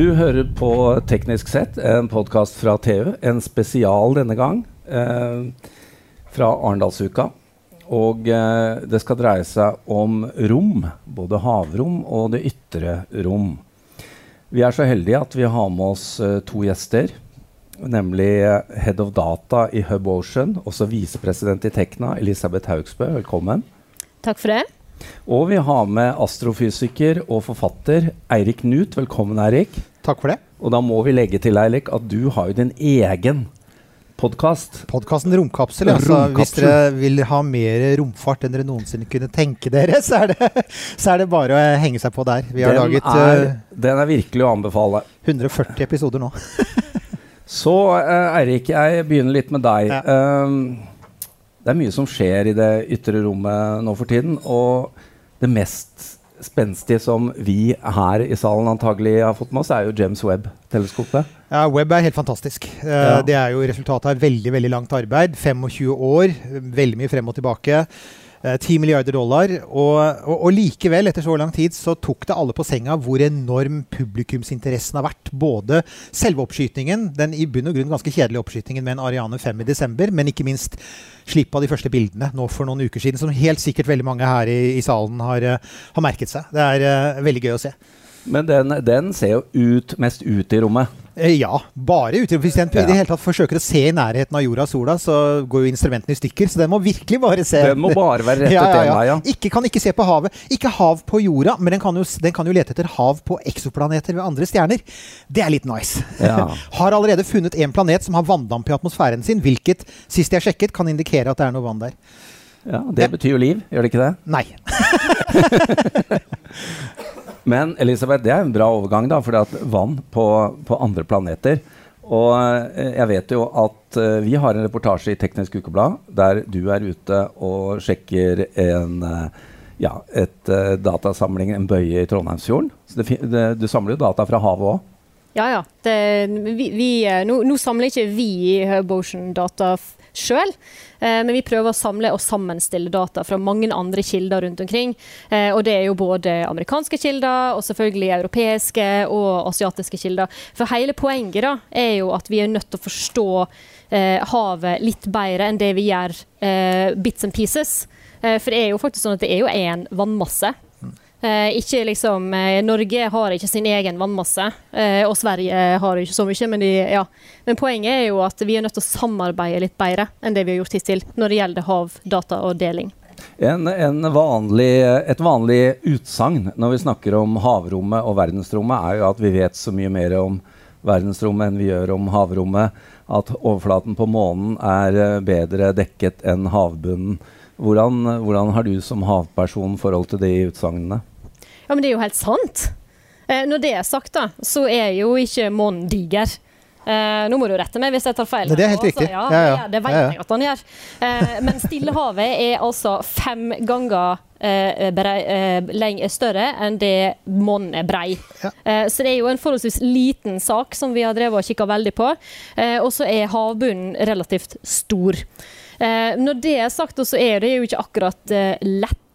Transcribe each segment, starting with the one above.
Du hører på Teknisk sett, en podkast fra TU. En spesial denne gang eh, fra Arendalsuka. Og eh, det skal dreie seg om rom. Både havrom og det ytre rom. Vi er så heldige at vi har med oss eh, to gjester. Nemlig eh, Head of Data i Hub Ocean, også visepresident i Tekna, Elisabeth Haugsbø. Velkommen. Takk for det. Og vi har med astrofysiker og forfatter Eirik Knut. Velkommen, Eirik. Takk for det. Og da må vi legge til, Eilik, at du har jo din egen podkast. Podkasten Romkapsel. Altså, hvis dere vil ha mer romfart enn dere noensinne kunne tenke dere, så er, det, så er det bare å henge seg på der. Vi har Den laget er, eh, den er virkelig å anbefale. 140 episoder nå. Så eh, Eirik, jeg begynner litt med deg. Ja. Um, det er mye som skjer i det ytre rommet nå for tiden. Og det mest spenstige som vi her i salen antagelig har fått med oss, er jo James Webb-teleskopet. Ja, Web er helt fantastisk. Eh, Ja. Det er jo resultatet av veldig veldig langt arbeid. 25 år, veldig mye frem og tilbake. Eh, 10 milliarder dollar. Og, og, og likevel, etter så lang tid, så tok det alle på senga hvor enorm publikumsinteressen har vært. Både selve oppskytingen, den i bunn og grunn ganske kjedelige oppskytingen med en Ariane 5 i desember, men ikke minst slipp av de første bildene nå for noen uker siden, som helt sikkert veldig mange her i, i salen har, eh, har merket seg. Det er uh, veldig gøy å se. Men den, den ser jo ut, mest ut i rommet. Eh, Ja, bare ute. Hvis Ja. i det hele tatt forsøker å se i nærheten av jorda og sola, så går jo instrumentene i stykker. Så den må virkelig bare se. Den må bare være rettet ja, ja, ja. Ikke, kan ikke se på havet. Ikke hav på jorda, men den kan, jo, den kan jo lete etter hav på eksoplaneter ved andre stjerner. Det er litt nice. Ja. har allerede funnet en planet som har vanndamp i atmosfæren sin, hvilket, sist jeg sjekket, kan indikere at det er noe vann der. Ja, Det betyr jo liv, gjør det ikke det? Nei. Men Elisabeth, det er en bra overgang, da, for vann på, på andre planeter. Og eh, jeg vet jo at eh, vi har en reportasje i Teknisk Ukeblad der du er ute og sjekker en eh, ja, et uh, datasamling, en bøye i Trondheimsfjorden. Så det, det, du samler jo data fra havet òg. Ja, ja. Det, vi, vi, nå, nå samler ikke vi i Hub Ocean data sjøl, eh, men vi prøver å samle og sammenstille data fra mange andre kilder rundt omkring. Eh, og det er jo både amerikanske kilder og selvfølgelig europeiske og asiatiske kilder. For hele poenget da, er jo at vi er nødt til å forstå eh, havet litt bedre enn det vi gjør bits and pieces. For det er jo faktisk sånn at det er jo én vannmasse. Eh, ikke liksom, eh, Norge har ikke sin egen vannmasse, eh, og Sverige har ikke så mye. Men, de, ja. men poenget er jo at vi er nødt til å samarbeide litt bedre enn det vi har gjort hittil når det gjelder hav, data og deling. En, en vanlig, et vanlig utsagn når vi snakker om havrommet og verdensrommet, er jo at vi vet så mye mer om verdensrommet enn vi gjør om havrommet. At overflaten på månen er eh, bedre dekket enn havbunnen. Hvordan, hvordan har du som havperson forhold til de utsagnene? Ja, men det er jo helt sant. Eh, når det er sagt, da, så er jo ikke månen diger. Eh, nå må du rette meg hvis jeg tar feil. Nei, det er helt nå, riktig. Altså, ja, Ja, ja. det vet jeg at han gjør. Eh, men Stillehavet er altså fem ganger eh, eh, større enn det månen er brei. Ja. Eh, så det er jo en forholdsvis liten sak som vi har drevet og kikka veldig på. Eh, og så er havbunnen relativt stor. Eh, når det er sagt, så er det jo ikke akkurat lett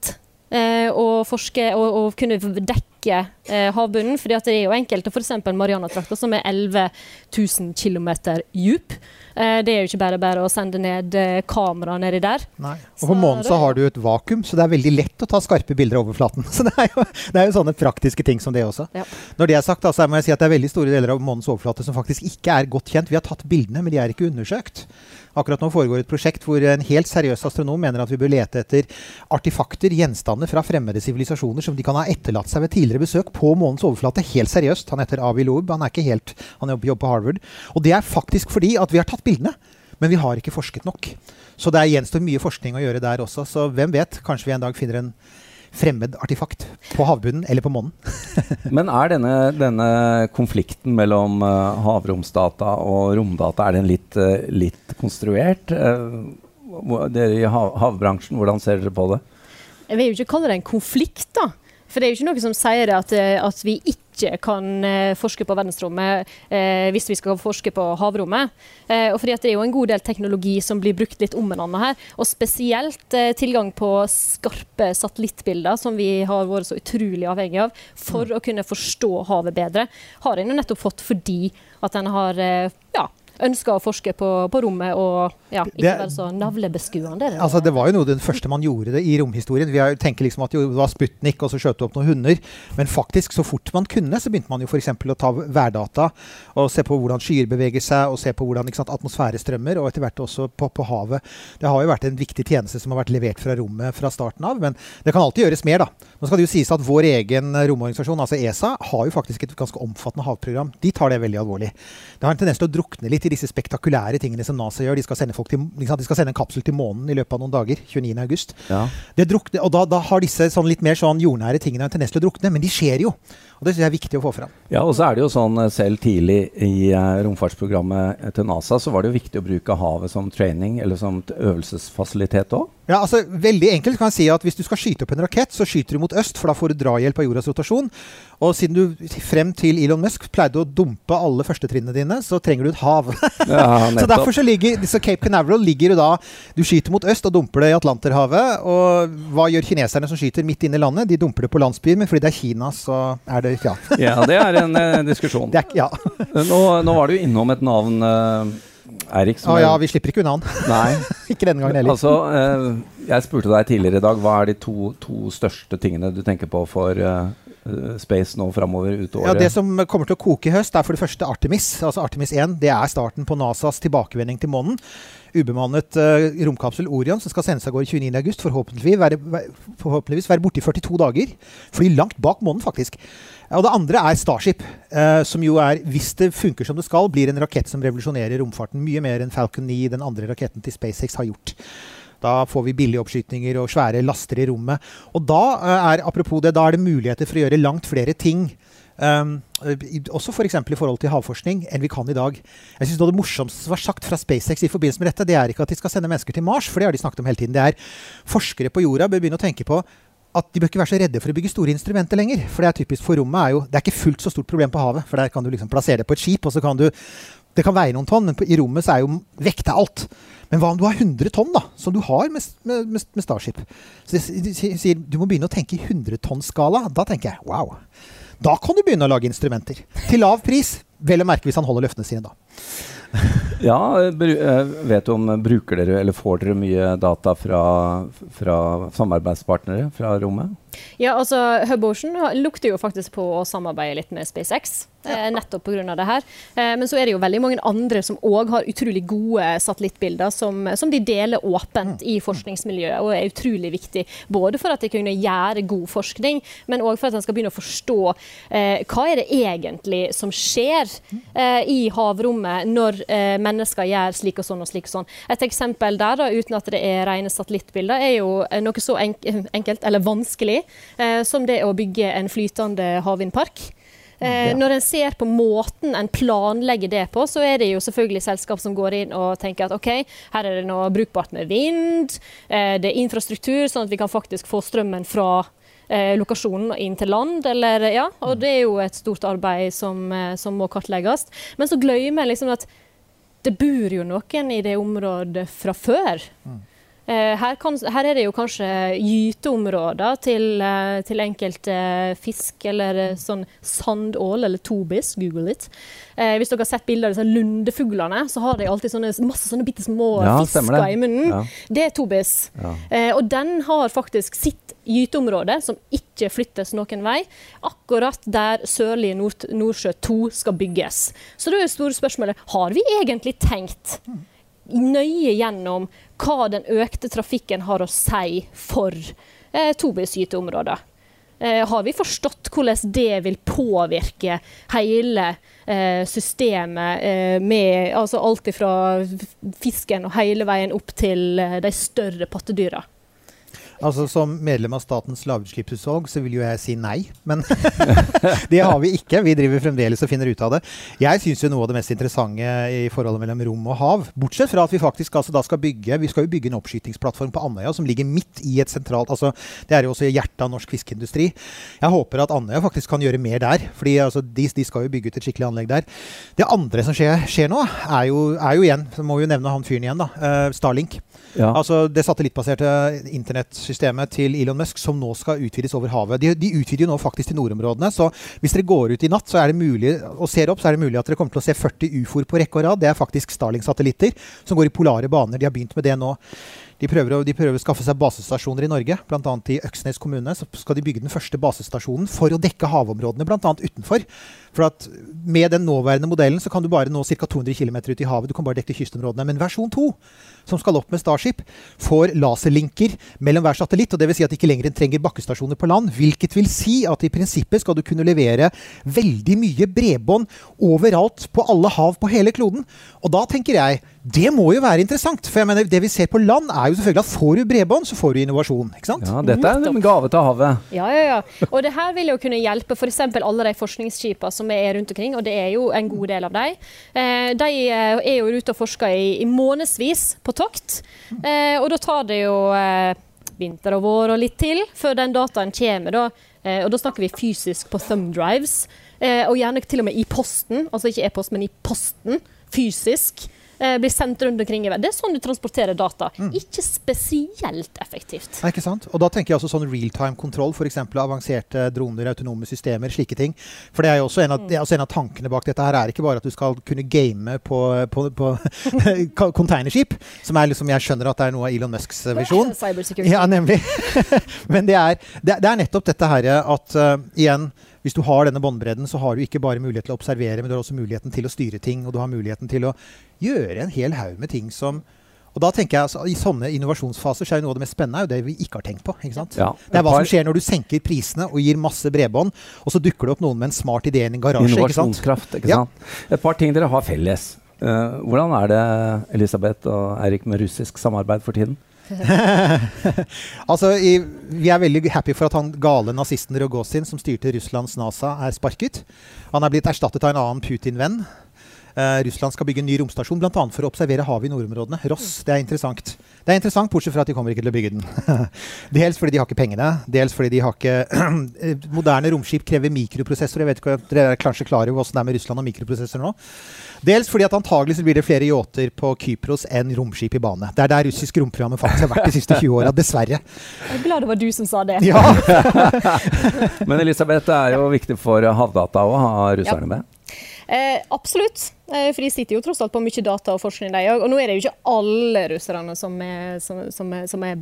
eh, å forske og, og kunne dekke eh, havbunnen. fordi at det er jo enkelte, f.eks. Marianatrakta, som er 11 000 km djup. Eh, det er jo ikke bare bare å sende ned kamera nedi der. Nei. Og på månen så har du et vakuum, så det er veldig lett å ta skarpe bilder av overflaten. Så det er jo, det er jo sånne praktiske ting som det også. Ja. Når det er sagt, så må jeg si at det er veldig store deler av månens overflate som faktisk ikke er godt kjent. Vi har tatt bildene, men de er ikke undersøkt. Akkurat nå foregår et prosjekt hvor en helt seriøs astronom mener at vi bør lete etter artefakter, gjenstander fra fremmede sivilisasjoner som de kan ha etterlatt seg ved tidligere besøk på månens overflate. Helt seriøst. Han heter Avi Loeb. Han er ikke helt Han jobber på Harvard. Og det er faktisk fordi at vi har tatt bildene. Men vi har ikke forsket nok. Så det gjenstår mye forskning å gjøre der også. Så hvem vet? Kanskje vi en dag finner en fremmed artefakt på havbunnen eller på månen. Men er denne, denne konflikten mellom eh, havromsdata og romdata er den litt, eh, litt konstruert? Eh, dere i hav, havbransjen, hvordan ser dere på det? Jeg vil jo ikke kalle det en konflikt, da. For det er jo ikke noe som sier at, at vi ikke ikke kan eh, forske på verdensrommet eh, hvis vi skal forske på havrommet. Eh, og fordi Det er jo en god del teknologi som blir brukt litt om hverandre her. Og spesielt tilgang på skarpe satellittbilder, som vi har vært så utrolig avhengig av for mm. å kunne forstå havet bedre, har en jo nettopp fått fordi at en har ja, ønska å forske på, på, rommet og ja, ikke være så navlebeskuende. Det, altså, det var jo noe den første man gjorde det i romhistorien. Vi tenker liksom at det var Sputnik, og så skjøt opp noen hunder. Men faktisk, så fort man kunne, så begynte man jo f.eks. å ta værdata og se på hvordan skyer beveger seg, og se på hvordan sant, atmosfærestrømmer, og etter hvert også på, på, havet. Det har jo vært en viktig tjeneste som har vært levert fra rommet fra starten av, men det kan alltid gjøres mer, da. Nå skal det jo sies at vår egen romorganisasjon, altså ESA, har jo faktisk et ganske omfattende havprogram. De tar det veldig alvorlig. Det har en tendens til å drukne litt i disse spektakulære tingene som NASA gjør. De skal sende, til, de skal sende en kapsel til månen i løpet av noen dager. 29.8. Ja. og da, da, har disse sånn litt mer sånn jordnære tingene en tendens til å drukne. Men de skjer jo. Og Det synes jeg er viktig å få fram. Ja, og så er det jo sånn eh, Selv tidlig i uh, romfartsprogrammet til NASA så var det jo viktig å bruke havet som training eller som øvelsesfasilitet òg. Ja, altså Veldig enkelt kan jeg si at Hvis du skal skyte opp en rakett, så skyter du mot øst, for da får du drahjelp av jordas rotasjon. Og siden du frem til Elon Musk pleide å dumpe alle førstetrinnene dine, så trenger du et hav. Ja, så derfor så ligger så Cape Canaveral ligger jo da Du skyter mot øst og dumper det i Atlanterhavet. Og hva gjør kineserne som skyter midt inne i landet? De dumper det på landsbyen, men fordi det er Kina, så er det Ja, ja det er en eh, diskusjon. Er, ja. nå, nå, var du innom et navn eh, Eirik Å ja, vi slipper ikke unna han. Nei. ikke denne gangen heller. Altså, eh, jeg spurte deg tidligere i dag hva er de to, to største tingene du tenker på for eh, Space nå framover ut året? Ja, det som kommer til å koke i høst, er for det første Artemis. Altså Artemis 1. Det er starten på NASAs tilbakevending til månen. Ubemannet uh, romkapsel Orion som skal sendes av gårde 29.8. Forhåpentligvis forhåpentligvis være borte i 42 dager. Fly langt bak månen, faktisk. Og det andre er Starship, eh, som jo er, hvis det funker som det skal, blir en rakett som revolusjonerer romfarten mye mer enn Falcon 9, den andre raketten til SpaceX, har gjort. Da får vi billige oppskytninger og svære laster i rommet. Og da eh, er apropos det, da er det muligheter for å gjøre langt flere ting. Um, også f.eks. For i forhold til havforskning enn vi kan i dag. Jeg synes Det morsomste som var sagt fra SpaceX i forbindelse med dette, det er ikke at de skal sende mennesker til Mars, for det har de snakket om hele tiden. Det er forskere på jorda bør begynne å tenke på at de bør ikke være så redde for å bygge store instrumenter lenger. For det er typisk for rommet er jo Det er ikke fullt så stort problem på havet. For der kan du liksom plassere det på et skip, og så kan du Det kan veie noen tonn, men i rommet så er jo vekt alt. Men hva om du har 100 tonn, da, som du har med, med, med Starship? Så de sier du må begynne å tenke i 100-tonnsskala. Da tenker jeg wow. Da kan du begynne å lage instrumenter. Til lav pris. Vel å merke hvis han holder løftene sine, da ja, eh, vet du om bruker dere eller får dere mye data fra, fra samarbeidspartnere fra rommet? Ja, altså Hub Ocean lukter jo faktisk på å samarbeide litt med SpaceX. Ja. nettopp pga. det her. Eh, men så er det jo veldig mange andre som òg har utrolig gode satellittbilder som, som, de deler åpent i forskningsmiljøet, og er utrolig viktig. Både for at de kunne gjøre god forskning, men òg for at en skal begynne å forstå eh, hva er det egentlig som skjer eh, i havrommet når eh, mennesker gjør slik og sånn og slik og sånn. Et eksempel der, da, uten at det er rene satellittbilder, er jo eh, noe så enkelt, eller vanskelig, som det å bygge en flytende havvindpark. Eh, ja. Når en ser på måten en planlegger det på, så er det jo selvfølgelig selskap som går inn og tenker at OK, her er det noe brukbart med vind, eh, det er infrastruktur, sånn at vi kan faktisk få strømmen fra eh, lokasjonen inn til land. Eller, ja, og mm. det er jo et stort arbeid som, eh, som må kartlegges. Men så glemmer en liksom at det bor jo noen i det området fra før. Mm. Eh, her, kan, her, er det jo kanskje gyteområder til, eh, til enkelte fisk, eller eh, sånn sandål eller tobis. Google it. Eh, hvis dere har sett bilder av disse lundefuglene, så har de alltid sånne, masse sånne bitte små ja, fisker i munnen. Ja. Det er tobis. Ja. Eh, og den har faktisk sitt gyteområde, som ikke flyttes noen vei, akkurat der Sørlige Nord Nordsjø 2 skal bygges. Så da er det store spørsmålet har vi egentlig tenkt nøye gjennom hva den økte trafikken har å si for eh, Tobis-gyteområder. Eh, har vi forstått hvordan det vil påvirke hele eh, systemet eh, med altså alt fra fisken og hele veien opp til eh, de større pattedyra? Altså Som medlem av Statens lavutslippsutvalg så vil jo jeg si nei, men det har vi ikke. Vi driver fremdeles og finner ut av det. Jeg syns jo noe av det mest interessante i forholdet mellom rom og hav, bortsett fra at vi faktisk altså da skal bygge Vi skal jo bygge en oppskytingsplattform på Andøya som ligger midt i et sentralt altså Det er jo også hjertet av norsk fiskeindustri. Jeg håper at Andøya faktisk kan gjøre mer der. fordi altså, de, de, skal jo bygge ut et skikkelig anlegg der. Det andre som skjer, skjer nå, er jo, er jo igjen så må vi jo nevne han fyren igjen, da. Uh, Starlink. Ja. Altså Det satellittbaserte internettsystemet til Elon Musk som nå skal utvides over havet. De, de, utvider jo nå faktisk til nordområdene. Så hvis dere går ut i natt så er det mulig, og ser opp, så er det mulig at dere kommer til å se 40 ufoer på rekke og rad. Det er faktisk Starling-satellitter som går i polare baner. De har begynt med det nå. De prøver, å, de prøver, å, skaffe seg basestasjoner i Norge. Bl.a. i Øksnes kommune så skal de bygge den første basestasjonen for å dekke havområdene, bl.a. utenfor. For at Med den nåværende modellen så kan du bare nå ca. 200 km ut i havet. Du kan bare dekke kystområdene. Men versjon 2, som skal opp med Starship, får laserlinker mellom hver satellitt. og Dvs. Si at de ikke lenger trenger bakkestasjoner på land. Hvilket vil si at i prinsippet skal du kunne levere veldig mye bredbånd overalt på alle hav på hele kloden. Og da tenker jeg det må jo være interessant. For jeg mener, det vi ser på land, er jo selvfølgelig at får du bredbånd, så får du innovasjon. ikke sant? Ja, Dette er en gave til havet. Ja, ja, ja. Og det her vil jo kunne hjelpe f.eks. alle de forskningsskipene som er rundt omkring, og det er jo en god del av dem. Eh, de eh, er jo ute og forsker i, i månedsvis på tokt. Eh, og da tar det jo vinter og vår og litt til før den dataen kommer. Da. Og da snakker vi fysisk på thumb drives. Eh, og gjerne til og med i posten. Altså ikke e-post, men i posten. Fysisk blir sendt rundt omkring i verden. Det er sånn du transporterer data. Mm. Ikke spesielt effektivt. Nei, ikke sant? Og da tenker jeg også sånn realtime-kontroll, f.eks. avanserte droner, autonome systemer, slike ting. For det er jo også en, av, mm. også en, av, tankene bak dette her er ikke bare at du skal kunne game på, på, på containerskip, som er liksom, jeg skjønner at det er noe av Elon Musks visjon. Ja, nemlig. Men det er, det, det er nettopp dette her at uh, igjen hvis du har denne båndbredden, så har du ikke bare mulighet til å observere, men du har også muligheten til å styre ting. Og du har muligheten til å gjøre en hel haug med ting som og da tenker jeg, altså, I sånne innovasjonsfaser så er jo noe av det mest spennende er jo det vi ikke har tenkt på. ikke sant? Ja, det er hva som skjer når du senker prisene og gir masse bredbånd, og så dukker det opp noen med en smart idé i en garasje. Innovasjonskraft, ikke sant? Ja. Et par ting dere har felles. Uh, hvordan er det Elisabeth og Eirik med russisk samarbeid for tiden? altså, i, Vi er veldig happy for at han gale nazisten Rogozin, som styrte Russlands NASA, er sparket. Han er blitt erstattet av en annen Putin-venn. Uh, Russland skal bygge en ny romstasjon bl.a. for å observere havet i nordområdene. Ross. Det er interessant. Det er interessant, Bortsett fra at de kommer ikke til å bygge den. dels fordi de har ikke pengene. Dels fordi de har ikke Moderne romskip krever mikroprosessor. Jeg vet ikke om dere er kanskje klar over åssen det er med Russland og mikroprosessor nå. Dels fordi at antagelig så blir det flere yachter på Kypros enn romskip i bane. Det er der russisk romprogrammet faktisk har vært de siste 20 åra. Dessverre. Jeg er glad det var du som sa det. Ja. Men Elisabeth, det er jo viktig for Havdata å ha russerne ja. med? Eh, absolutt. Eh, for de sitter jo tross alt på mye data og forskning, de òg. Og nå er det jo ikke alle russerne som er, som, som er, som er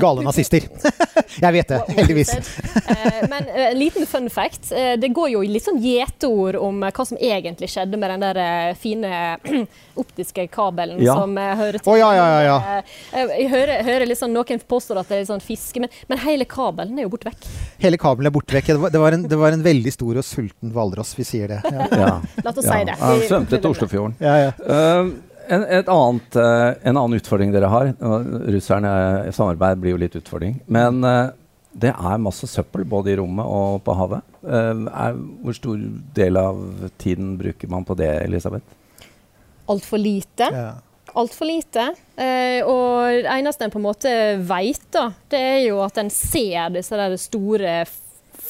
Gale nazister. jeg vet det, heldigvis. Eh, men en uh, liten fun fact. Uh, det går jo litt sånn gjeteord om hva som egentlig skjedde med den der fine optiske kabelen ja. som hører til oh, ja, ja, ja, Jeg hører, hører liksom noen påstår at det er sånn fiske, men, men, hele kabelen er jo borte vekk. Hele kabelen er borte vekk. Det var, det var, en, det var en, veldig stor og sulten hvalross, vi sier det. La oss si det. Han svømte til Oslofjorden. Ja, ja. Uh, en, annet, uh, en, annen utfordring dere har Russerne i samarbeid blir jo litt utfordring. Men uh, det er masse søppel både i rommet og på havet. Er, hvor stor del av tiden bruker man på det, Elisabeth? Altfor lite. Ja. Altfor lite. og det eneste en på en måte veit, det er jo at en ser disse der store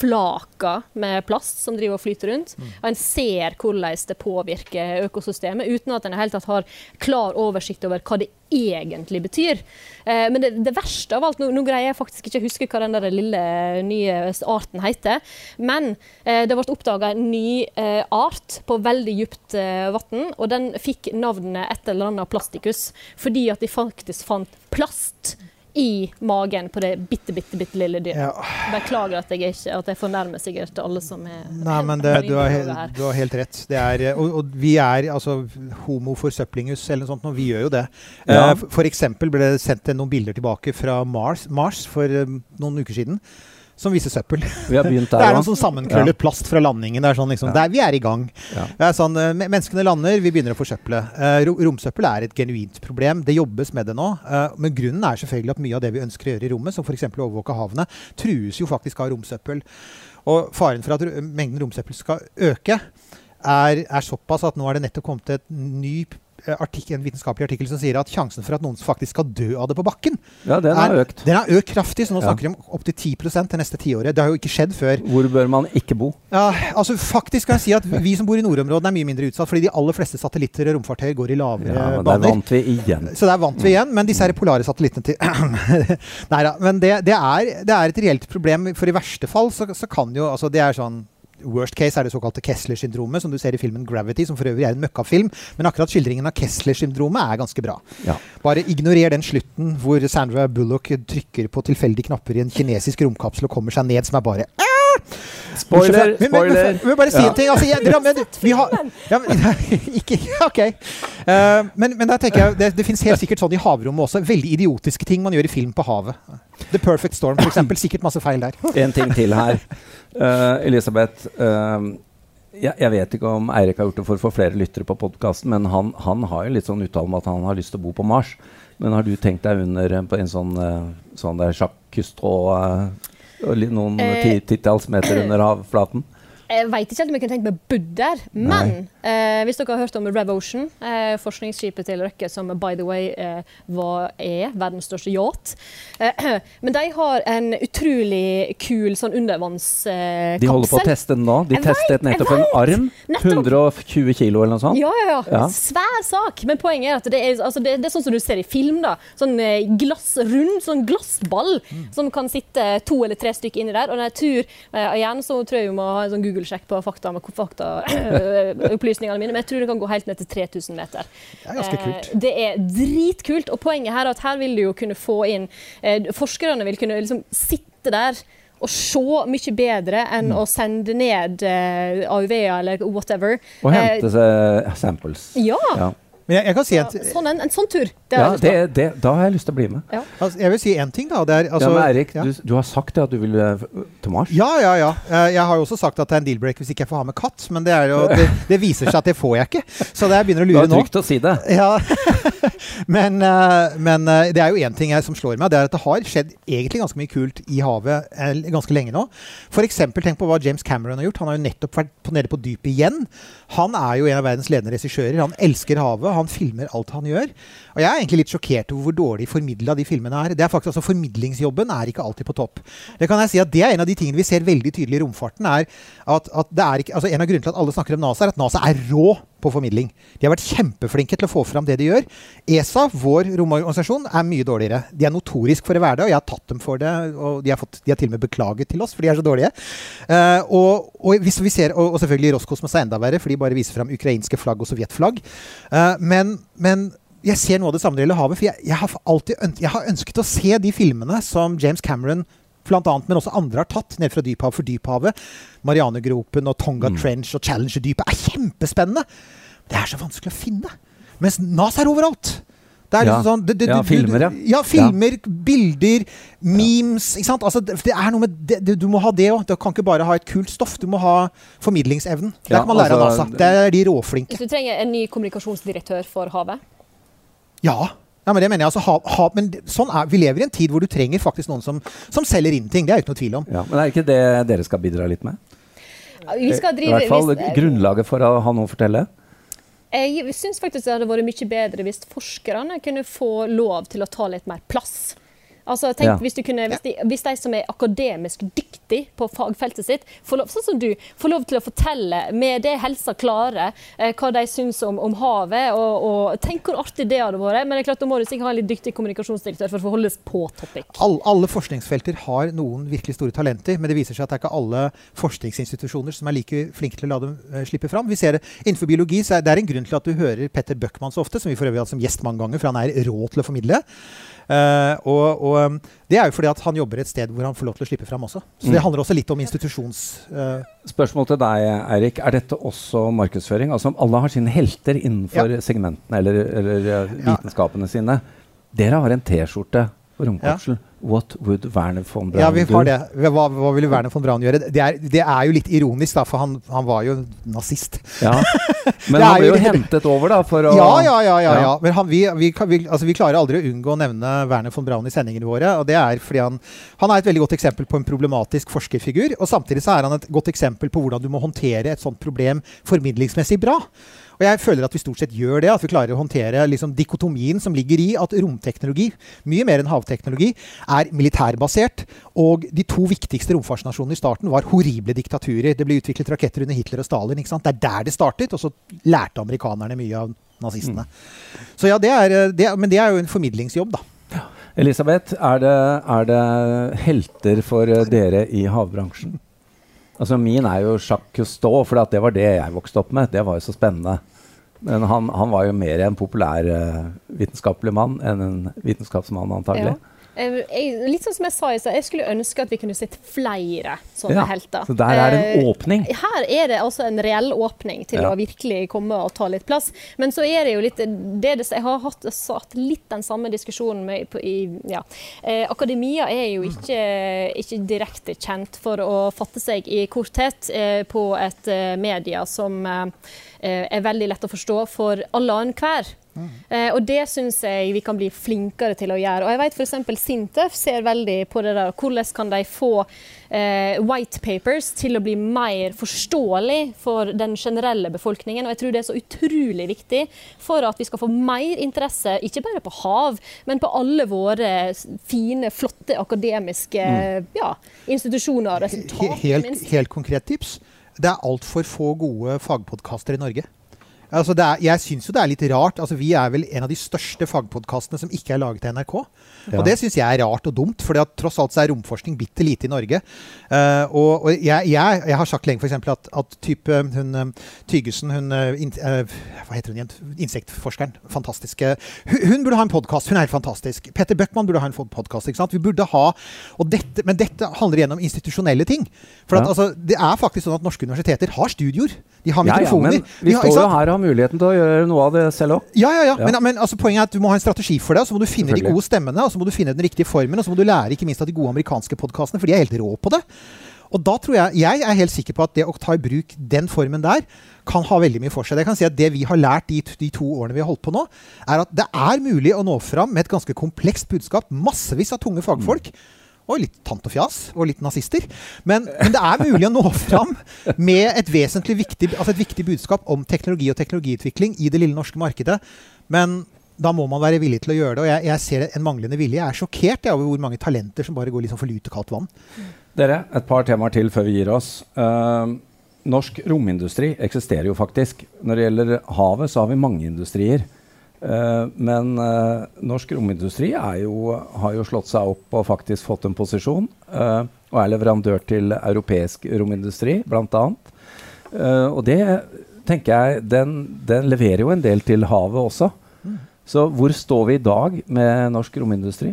flaka med plast som driver og flyter rundt. Mm. En ser hvordan det påvirker økosystemet, uten at en helt tatt har klar oversikt over hva det egentlig betyr. Eh, men det, det, verste av alt nå, nå, greier jeg faktisk ikke å huske hva den der lille nye arten heter. Men eh, det ble oppdaga en ny eh, art på veldig dypt eh, vann. Og den fikk navnet et eller annet plastikus fordi at de faktisk fant plast i magen på det bitte, bitte, bitte lille dyret. Ja. Beklager at jeg, ikke, at jeg fornærmer sikkert alle som er Nei, men det, du, har helt, du, har helt, rett. Er, og, og, vi er altså homo forsøplingus eller noe sånt, og vi gjør jo det. Ja. Uh, for eksempel ble det sendt noen bilder tilbake fra Mars, Mars for um, noen uker siden som viser søppel. Vi har begynt der, Det er noe som sånn sammenkrøllet plast fra landingen. Det er sånn liksom, Ja. det er, vi er i gang. Ja. Det er sånn, eh, Menneskene lander, vi begynner å forsøple. Eh, romsøppel er et genuint problem. Det jobbes med det nå. Eh, men grunnen er selvfølgelig at mye av det vi ønsker å gjøre i rommet, som f.eks. overvåke havene, trues jo faktisk av romsøppel. Og faren for at mengden romsøppel skal øke, er, er såpass at nå er det nettopp kommet et ny artikkel, en vitenskapelig artikkel som sier at sjansen for at noen faktisk skal dø av det på bakken, Ja, den har er, økt. den har økt kraftig. Så nå snakker vi om opptil 10 det neste tiåret. Det har jo ikke skjedd før. Hvor bør man ikke bo? Ja, altså Faktisk kan jeg si at vi som bor i nordområdene er mye mindre utsatt, fordi de aller fleste satellitter og romfartøyer går i lavere Ja, men Der baner. vant vi igjen. Så der vant vi igjen. Men disse her polare satellittene til Nei da. Men det, det, er, det er et reelt problem, for i verste fall så, så kan jo altså Det er sånn Worst case er det såkalte Kessler-syndromet, som du ser i filmen 'Gravity', som for øvrig er en møkkafilm. Men akkurat skildringen av Kessler-syndromet er ganske bra. Ja. Bare ignorer den slutten hvor Sandra Bullock trykker på tilfeldige knapper i en kinesisk romkapsel og kommer seg ned, som er bare Spoiler! men, men, men, spoiler. Vi må bare si Ja. en ting. Altså, jeg, dere, men, vi har, ja, men, ikke, ok. Uh, men, men der tenker jeg, det, det fins helt sikkert sånn i havrommet også. Veldig idiotiske ting man gjør i film på havet. The Perfect Storm, eksempel. Sikkert masse feil der. En ting til her. Uh, Elisabeth, Uh, jeg, jeg vet ikke om Eirik har gjort det for å få flere lyttere på podkasten, men han, han har jo litt sånn uttale om at han har lyst til å bo på Mars. Men har du tenkt deg under på en sånn, sånn der Jacques Cousteau noen Eh. titalls meter under havflaten? Jeg veit ikke helt om jeg kunne tenkt meg bodd der, men eh, hvis dere har hørt om Rev Ocean, eh, forskningsskipet til Røkke, som by the way eh, var, er verdens største yacht eh, Men de har en utrolig kul sånn undervannskapsel. De holder på å teste den nå. De Jeg testet nettopp en arm. Nettopp. 120 kilo eller noe sånt. Ja, ja, ja, Ja. Svær sak. Men poenget er at det er, altså det, det er sånn som du ser i film. da. Sånn eh, glass, rund sånn glassball som kan sitte to eller tre stykker inni der. Og når jeg eh, igjen så tror jeg vi må ha en sånn Google-sjekk på fakta med faktaopplysningene mine, men jeg tror det kan gå helt ned til 3000 meter. Det er ganske kult. Eh, det er dritkult. Og poenget her er at her vil du jo kunne få inn eh, Forskerne vil kunne liksom sitte der og se mye bedre enn Mm. å sende ned eh, AUV-er eller whatever. Og Eh, hente seg samples. ja. Ja, Men jeg, jeg kan si en, Så, sånn, en, en sånn tur. Det ja det, det, da har jeg lyst til å bli med. altså, jeg vil si én ting, da. Det er, altså, ja, men Erik, ja. du, du har sagt at du vil eh, til Mars. Ja, ja, ja. Eh, Jeg har jo også sagt at det er en deal-break hvis ikke jeg får ha med katt, men det, er jo, det, det viser seg at det får jeg ikke. Så det jeg begynner å Det lure nå. trygt å si det. Ja, men, eh, men det er jo én ting jeg, som slår meg. Det er at det har skjedd egentlig ganske mye kult i havet ganske lenge nå. F.eks. tenk på hva James Cameron har gjort. Han har jo nettopp vært på, nede på dypet igjen. Han er jo en av verdens ledende regissører. Han elsker havet. Han filmer alt han gjør. Og jeg er egentlig litt sjokkert over hvor dårlig formidla de filmene er. Det er faktisk altså Formidlingsjobben er ikke alltid på topp. Det kan jeg si at det er en av de tingene vi ser veldig tydelig i romfarten. er at, at det er ikke, altså En av grunnene til at alle snakker om NASA, er at NASA er rå på formidling. De har vært kjempeflinke til å få fram det de gjør. ESA, vår romorganisasjon, er mye dårligere. De er notorisk for å være det, og jeg har tatt dem for det. Og de har, fått, de har til og med beklaget til oss, for de er så dårlige. Uh, og, og, ser, og, og selvfølgelig Roskosmos er enda verre, for de bare viser fram ukrainske flagg og sovjetflagg. Uh, men, men jeg ser noe av det samme når gjelder havet. For jeg, jeg, har alltid jeg har ønsket å se de filmene som James Cameron blant annet, men også andre har tatt ned fra dyphavet for dyphavet. Marianegropen og Tonga Mm. Trench og Challenger-dypet er kjempespennende. Det er så vanskelig å finne. Mens NASA er overalt. Det er Ja. liksom sånn, det, det, Ja, du- filmer, ja. Ja, filmer, bilder, memes. ikke sant? Altså, det, det er noe med det, det, Du må ha det òg. Du kan ikke bare ha et kult stoff. Du må ha formidlingsevnen. Det Ja, kan man lære av altså, NASA. Det er de råflinke. Hvis du trenger en ny kommunikasjonsdirektør for havet Ja. Ja, men det mener jeg. Altså, ha, ha, men sånn er, vi lever i en tid hvor du trenger faktisk noen som, som selger inn ting. Det er jo ikke noe tvil om. Ja, men er ikke det dere skal bidra litt med? Vi skal I hvert fall hvis- grunnlaget for å ha noe å fortelle. Jeg syns faktisk det hadde vært mye bedre hvis forskerne kunne få lov til å ta litt mer plass. Altså, tenk Ja. hvis, du kunne, hvis, de, hvis de som er akademisk dyktige på fagfeltet sitt, får lov, sånn som du, får lov til å fortelle med det helsa klarer, eh, hva de syns om, om havet. Og, og Tenk hvor artig det hadde vært. Men det er klart, da må du sikkert ha en litt dyktig kommunikasjonsdirektør for å få holdes på topic. All, alle forskningsfelter har noen virkelig store talenter, men det viser seg at det er ikke alle forskningsinstitusjoner som er like flinke til å la dem eh, slippe fram. Vi ser det Innenfor biologi så er det en grunn til at du hører Petter Bøckmann så ofte, som vi for øvrig har hatt som gjest mange ganger, for han er rå til å formidle. Eh, og, og um, det er jo fordi at han jobber et sted hvor han får lov til å slippe fram også. Så det Mm. handler også litt om institusjons... Uh, Spørsmål til deg, Eirik. Er dette også markedsføring? Altså om alle har sine helter innenfor segmentene eller, eller vitenskapene Ja. sine. Dere har en T-skjorte romkapsel. What would Werner von Braun Ja, vi har det. Hva, hva ville Werner von Braun gjøre? Det er, det er jo litt ironisk, da, for han, han var jo nazist. Ja. Men han ble jo hentet over, da, for å Ja, ja, ja. ja, Ja. ja. Men han, vi, vi, vi, altså, vi klarer aldri å unngå å nevne Werner von Braun i sendingene våre. Og det er fordi han, han er et veldig godt eksempel på en problematisk forskerfigur. Og samtidig så er han et godt eksempel på hvordan du må håndtere et sånt problem formidlingsmessig bra. Og jeg føler at vi stort sett gjør det. At vi klarer å håndtere liksom, dikotomien som ligger i at romteknologi, mye mer enn havteknologi, er militærbasert. Og de to viktigste romfartsnasjonene i starten var horrible diktaturer. Det ble utviklet raketter under Hitler og Stalin. Det er der det startet. Og så lærte amerikanerne mye av nazistene. Så ja, det er, det, men det er jo en formidlingsjobb, da. Elisabeth, er det, er det helter for dere i havbransjen? Altså Min er jo Jacques Cousteau, for det var det jeg vokste opp med. Det var jo så spennende. Men han, han var jo mer en populær eh, vitenskapelig mann enn en vitenskapsmann, antagelig. Ja. Eh, Jeg, litt sånn som jeg sa i stad, jeg skulle ønske at vi kunne sett flere sånne Ja, helter. Så der er det en Eh, åpning. Her er det altså en reell åpning til Ja. å virkelig komme og ta litt plass. Men så er det jo litt det, det, Jeg har hatt, satt litt den samme diskusjonen med, på, i ja. eh, Akademia er jo ikke, ikke direkte kjent for å fatte seg i korthet eh, på et eh, media som er veldig lett å forstå for alle og enhver. Eh, og det syns jeg vi kan bli flinkere til å gjøre. Og jeg vet f.eks. Sintef ser veldig på det der. Hvordan kan de få eh, white papers til å bli mer forståelig for den generelle befolkningen. Og jeg tror det er så utrolig viktig for at vi skal få mer interesse, ikke bare på hav, men på alle våre fine, flotte akademiske ja, institusjoner. og Resultater, helt, helt konkret tips. Det er altfor få gode fagpodkaster i Norge. Altså er, jeg syns jo det er litt rart. Altså vi er vel en av de største fagpodkastene som ikke er laget av NRK. Ja. Og det syns jeg er rart og dumt, for tross alt så er romforskning bitte lite i Norge. Uh, og og jeg, jeg, jeg har sagt lenge f.eks. At, at type hun eh, Tygesen, hun eh, in, uh, Hva heter hun igjen? Insektforskeren. Fantastiske. Hun, hun burde ha en podkast. Hun er helt fantastisk. Petter Bøckmann burde ha en podkast. Vi burde ha og dette, Men dette handler igjen om institusjonelle ting. For at, Ja. altså, det er faktisk sånn at norske universiteter har studioer. De har Ja, ja, mikrofoner. men vi står jo her og har muligheten til å gjøre noe av det selv òg. Ja, ja, ja. Ja. Men, men altså, poenget er at du må ha en strategi for det. og Så må du finne de gode stemmene, og så må du finne den riktige formen, og så må du lære ikke minst av de gode amerikanske podkastene, for de er helt rå på det. Og da tror jeg, jeg er helt sikker på at det å ta i bruk den formen der, kan ha veldig mye for seg. Jeg kan si at Det vi har lært de, de to årene vi har holdt på nå, er at det er mulig å nå fram med et ganske komplekst budskap. Massevis av tunge fagfolk. Og litt tant og fjas, og litt nazister. Men, men det er mulig å nå fram med et vesentlig viktig, altså et viktig budskap om teknologi og teknologiutvikling i det lille norske markedet. Men da må man være villig til å gjøre det. Og jeg, jeg ser en manglende vilje. Jeg er sjokkert over hvor mange talenter som bare går liksom for lut og kaldt vann. Dere, et par temaer til før vi gir oss. Uh, norsk romindustri eksisterer jo faktisk. Når det gjelder havet, så har vi mange industrier. Eh, men eh, norsk romindustri er jo, har jo slått seg opp og faktisk fått en posisjon. eh, og er leverandør til europeisk romindustri, bl.a. Og det tenker jeg den, den leverer jo en del til havet også. Så hvor står vi i dag med norsk romindustri?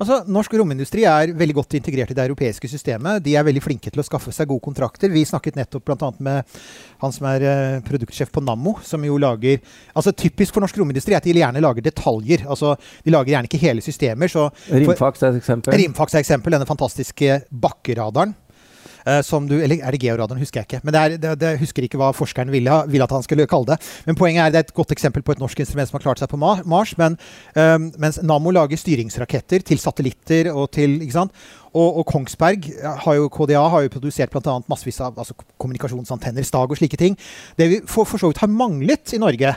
Altså, Norsk romindustri er veldig godt integrert i det europeiske systemet. De er veldig flinke til å skaffe seg gode kontrakter. Vi snakket nettopp bl.a. med han som er eh, produktsjef på Nammo, som jo lager altså Typisk for norsk romindustri er at de gjerne lager detaljer. altså De lager gjerne ikke hele systemer. så Rimfax er et eksempel. Rimfax er et eksempel. Denne fantastiske bakkeradaren. Eh, som du, eller er det georadaren, husker jeg ikke. Men det er, det, det husker ikke hva forskeren ville, ville at han skulle kalle det. Men poenget er det er et godt eksempel på et norsk instrument som har klart seg på Mars. Men um, mens Nammo lager styringsraketter til satellitter og til ikke sant? Og, og Kongsberg har jo, KDA har jo produsert bl.a. massevis av altså, kommunikasjonsantenner, stag og slike ting. Det vi for, for så vidt har manglet i Norge,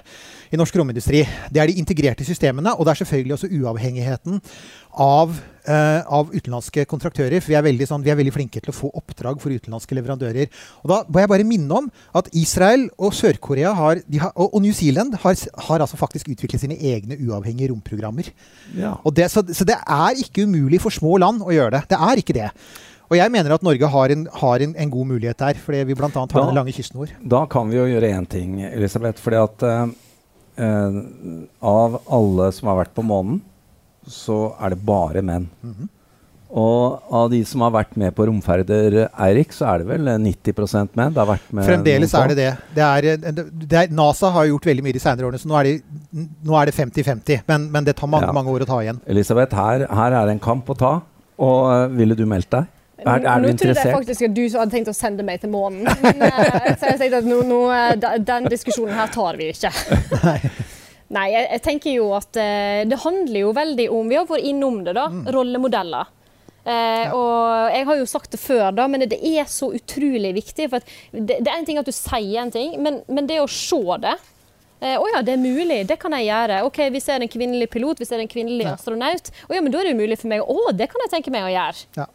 i norsk romindustri, det er de integrerte systemene. Og det er selvfølgelig også uavhengigheten av, eh, av utenlandske kontraktører. For vi er, veldig, sånn, vi er veldig flinke til å få oppdrag for utenlandske leverandører. Og da må jeg bare minne om at Israel og Sør-Korea har, har, og, New Zealand har, har altså faktisk utviklet sine egne uavhengige romprogrammer. Ja. Og det, så, så det er ikke umulig for små land å gjøre det. Det er ikke det. Og jeg mener at Norge har en, har en, en god mulighet der, fordi vi bl.a. har Da- den lange kysten vår. Da kan vi jo gjøre én ting, Elisabeth. Fordi at uh, uh, av alle som har vært på månen, så er det bare menn. Mhm. Og av de som har vært med på romferder, Eirik, så er det vel 90% menn? Det har vært med Fremdeles er det det. det, er, eh, det er, NASA har gjort veldig mye de senere årene, så nå er det 50-50. Men, men, det tar mange, ja. mange år å ta igjen. Elisabeth, her, her er det en kamp å ta. Og uh, ville du meldt deg? Er, er nå trodde jeg faktisk at du hadde tenkt å sende meg til månen. Men, uh, så jeg tenkte at nå, nå, den diskusjonen her tar vi ikke. Nei. Nei, jeg, jeg, tenker jo at uh, det handler jo veldig om Vi har vært innom det, da. Mm. Rollemodeller. Eh, ja. og jeg har jo sagt det før, da, men det er så utrolig viktig. for det, det, er en ting at du sier en ting, men, men det å se det å eh, oh ja, det er mulig, det kan jeg gjøre. Ok, Vi ser en kvinnelig pilot, vi ser en kvinnelig ja. astronaut. Å oh ja, men da er det jo mulig for meg. Å, oh, det kan jeg tenke meg å gjøre. Ja.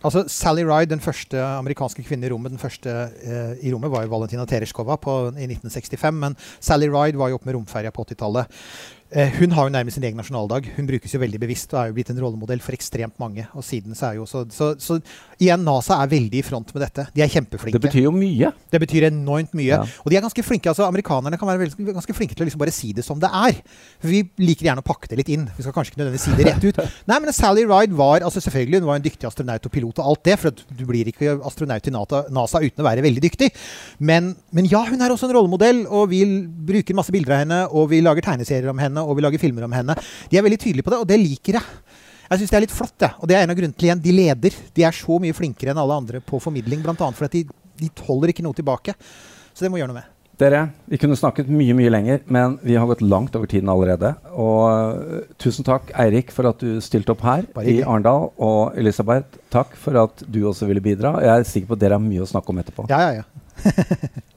Altså, Sally Ride, den første amerikanske kvinnen i rommet, den første eh, i rommet var jo Valentina Tereshkova på, i 1965. Men Sally Ride var jo oppe med romferja på 80-tallet. Eh, hun har jo nærmest sin egen nasjonaldag. Hun brukes jo veldig bevisst og er jo blitt en rollemodell for ekstremt mange. Og siden så er jo så, så, så, igjen, NASA er veldig i front med dette. De er kjempeflinke. Det betyr jo mye. Det betyr enormt mye. Ja. Og de er ganske flinke. altså Amerikanerne kan være veldig, ganske flinke til å liksom bare si det som det er. For vi liker gjerne å pakke det litt inn. Vi skal kanskje ikke nødvendigvis si det rett ut. Nei, men Sally Ride var altså selvfølgelig hun var en dyktig astronaut og pilot og alt det. For du blir ikke astronaut i NASA uten å være veldig dyktig. Men, men ja, hun er også en rollemodell, og vi bruker masse bilder av henne, og vi lager tegneserier om henne, og vi lager filmer om henne henne. De er veldig tydelige på det, og det liker jeg. Jeg syns det er litt flott, jeg. og det er en av grunnene til igjen. De leder. De er så mye flinkere enn alle andre på formidling, bl.a. fordi de, de holder ikke noe tilbake. Så det må gjøre noe med. Dere, vi kunne snakket mye mye lenger, men vi har gått langt over tiden allerede. Og uh, tusen takk, Eirik, for at du stilte opp her i Arendal. Og Elisabeth, takk for at du også ville bidra. Jeg er sikker på at dere har mye å snakke om etterpå. Ja, ja, ja.